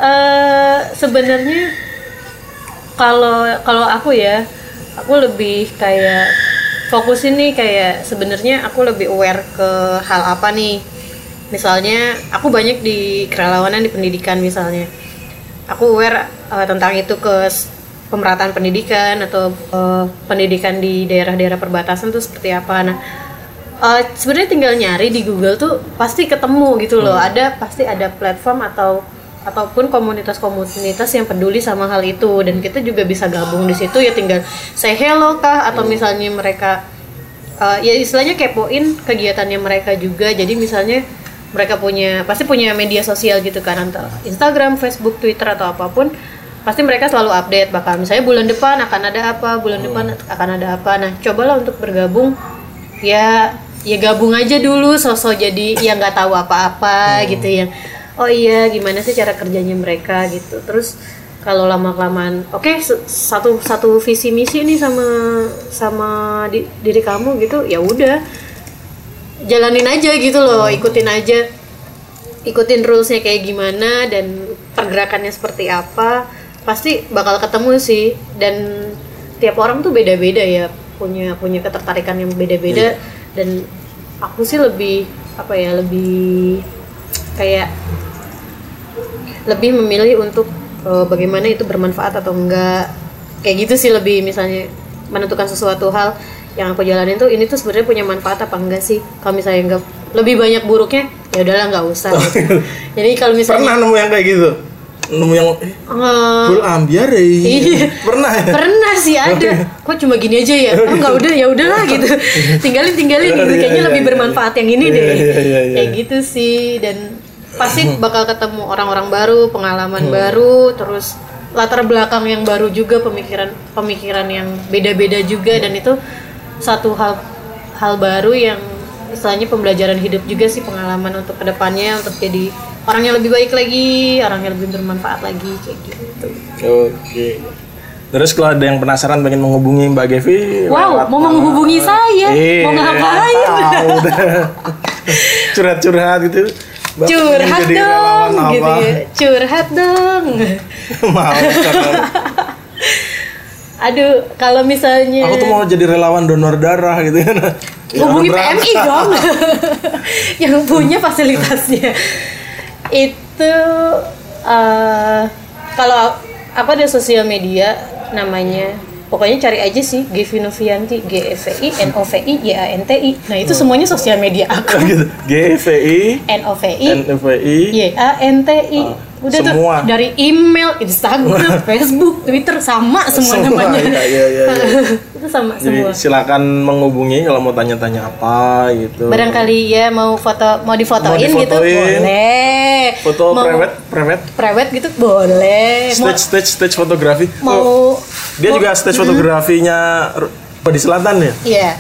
Eh, sebenarnya kalau kalau aku ya, aku lebih kayak fokus ini kayak sebenarnya aku lebih aware ke hal apa nih. Misalnya aku banyak di kerelawanan di pendidikan misalnya. Aku aware eh, tentang itu ke pemerataan pendidikan atau eh, pendidikan di daerah-daerah perbatasan tuh seperti apa. Nah, eh, sebenarnya tinggal nyari di Google tuh pasti ketemu gitu loh. Ada pasti ada platform atau ataupun komunitas-komunitas yang peduli sama hal itu. Dan kita juga bisa gabung di situ ya tinggal say hello kah atau misalnya mereka eh, ya istilahnya kepoin kegiatannya mereka juga. Jadi misalnya mereka punya pasti punya media sosial gitu kan antara Instagram, Facebook, Twitter atau apa pun pasti mereka selalu update. Bakal misalnya bulan depan akan ada apa bulan depan akan ada apa. Nah cobalah untuk bergabung. Ya ya gabung aja dulu. Sosok jadi yang nggak tahu apa-apa gitu yang oh iya gimana sih cara kerjanya mereka gitu. Terus kalau lama kelamaan oke se- satu satu visi misi nih sama sama di- diri kamu gitu ya udah. Jalanin aja gitu loh ikutin aja. Ikutin rulesnya kayak gimana dan pergerakannya seperti apa pasti bakal ketemu sih. Dan tiap orang tuh beda-beda ya punya punya ketertarikan yang beda-beda. Dan aku sih lebih apa ya lebih kayak lebih memilih untuk eh, bagaimana itu bermanfaat atau enggak kayak gitu sih lebih misalnya menentukan sesuatu hal yang aku jalanin tuh ini tuh sebenarnya punya manfaat apa enggak sih kalau misalnya enggak lebih banyak buruknya ya udahlah nggak usah gitu. jadi kalau misalnya Pernah nemu yang kayak gitu? Nemu yang eh, full ambiar ya? Iya. Pernah ya? pernah sih ada kok cuma gini aja ya oh nggak udah ya udahlah gitu <laughs> tinggalin tinggalin gitu Iya, kayaknya iya, lebih iya. bermanfaat yang ini Iya, deh iya, iya, iya. kayak gitu sih dan pasti bakal ketemu orang-orang baru pengalaman Hmm. baru terus latar belakang yang baru juga pemikiran pemikiran yang beda-beda juga dan itu satu hal hal baru yang istilahnya pembelajaran hidup juga sih pengalaman untuk ke depannya untuk jadi orang yang lebih baik lagi orang yang lebih bermanfaat lagi kayak gitu Oke. Terus kalau ada yang penasaran pengen menghubungi Mbak Gevi, Wow, mau mana? menghubungi saya? Eh, Mau ngapain? tahu dah. <laughs> Curhat-curhat gitu. Curhat dong gitu apa? ya. Curhat dong. <laughs> Mau <laughs> aduh kalau misalnya Aku tuh mau jadi relawan donor darah gitu kan. hubungi PMI dong. <laughs> Yang punya fasilitasnya. Itu eh, kalau aku ada sosial media namanya pokoknya cari aja sih Gevi Novianti G E V I N O V I Y A N T I nah itu semuanya sosial media aku gitu. GVI, N O V I NVI, Y A N T I. Udah semua. tuh dari email, Instagram, <laughs> Facebook, Twitter sama semua, Semua, namanya. iya, iya, iya, <laughs> itu sama Jadi semua. silakan menghubungi kalau mau tanya-tanya apa gitu. Barangkali ya mau foto mau difotoin, Mau gitu boleh. Foto mau private, private, private gitu boleh. Mau, stage, stage, stage fotografi. Oh, mau dia juga stage fotografinya R- di Selatan ya. Iya.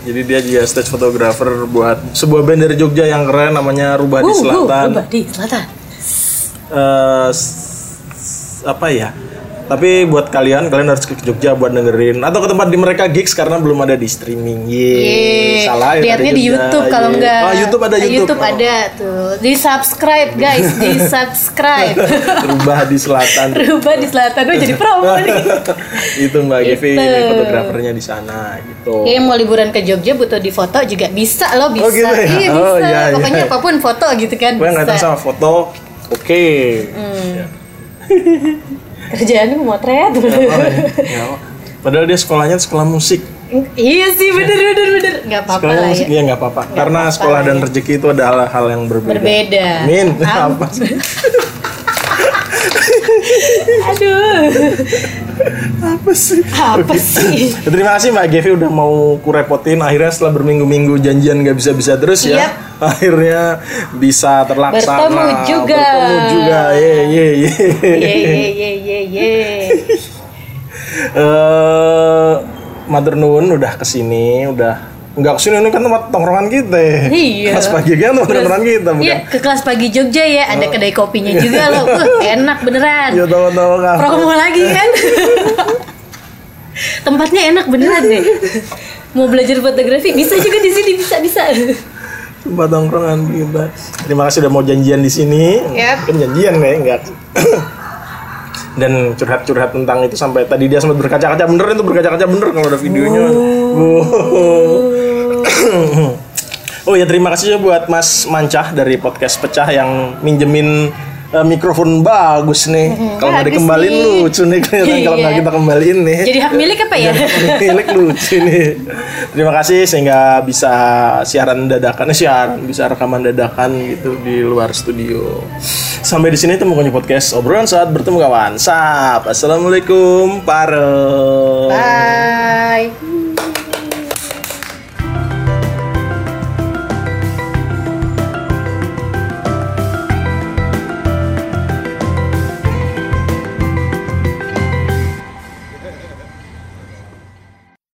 Jadi dia juga stage photographer buat sebuah band dari Jogja yang keren namanya Rubah di Uh, uh, Selatan. Rubah di Selatan. S- apa ya? Tapi buat kalian, kalian harus ke Jogja buat dengerin atau ke tempat di mereka gigs karena belum ada di streaming. Yeay. salah ya. Lihatnya di. YouTube kalau enggak. Oh, YouTube ada YouTube. YouTube ada tuh. Di subscribe guys, <laughs> di subscribe. <laughs> Rubah di Selatan. Rubah di Selatan oh jadi promo nih. <laughs> itu Mbak Gevi, Gitu. fotografernya di sana gitu. Kayaknya mau liburan ke Jogja butuh difoto juga bisa loh bisa. Oh, gitu ya? Iya Oh, bisa. iya, iya. Pokoknya apa pun foto gitu kan Gue nggak sama foto. Oke. Hmm. Kerjaannya memotret. Ya. <laughs> Padahal dia sekolahnya sekolah musik. iya sih bener bener bener. Gak apa-apa Sekolahnya lah musik ya. ya nggak apa-apa. Karena sekolah lah dan ya. rezeki itu adalah hal yang berbeda. Berbeda. Amin. Am- <laughs> Apa sih? Aduh. Apa sih? Apa sih? Terima kasih Mbak Gevi udah mau kurepotin. Akhirnya setelah berminggu-minggu janjian nggak bisa-bisa terus ya. Yap. <laughs> Akhirnya bisa terlaksana. Bertemu juga. Bertemu juga. Ye ye ye. Ye ye ye ye ye. Eh, Mother Nuwun udah ke sini, udah nggak ke sini ini kan tempat tongkrongan kita. Iya. Kelas pagi kan tempat tongkrongan kita bukan? Iya ke kelas pagi Jogja ya ada kedai kopinya juga loh. <laughs> Uh, enak beneran. Ya tahu-tahu kan. Promo lagi kan? <laughs> Tempatnya enak beneran deh. Mau belajar fotografi bisa juga di sini bisa bisa. tempat tongkrongan kita. Terima kasih udah mau janjian di sini. Yap. Kan janjian ya, enggak. Dan curhat-curhat tentang itu sampai tadi dia sempat berkaca-kaca bener itu berkaca-kaca bener kalau ada videonya. <coughs> Oh ya terima kasih juga buat Mas Mancah dari podcast Pecah yang minjemin eh, mikrofon bagus nih. Kalau nggak dikembalin nih. lucu nih kelihatan kalau Iya. nggak kita kembaliin nih. Jadi hak milik apa ya? milik lucu nih. Terima kasih sehingga bisa siaran dadakan, eh, siaran bisa rekaman dadakan gitu di luar studio. Sampai di sini temu kunci podcast obrolan saat bertemu kawan. Sap. Assalamualaikum. Pare. Bye.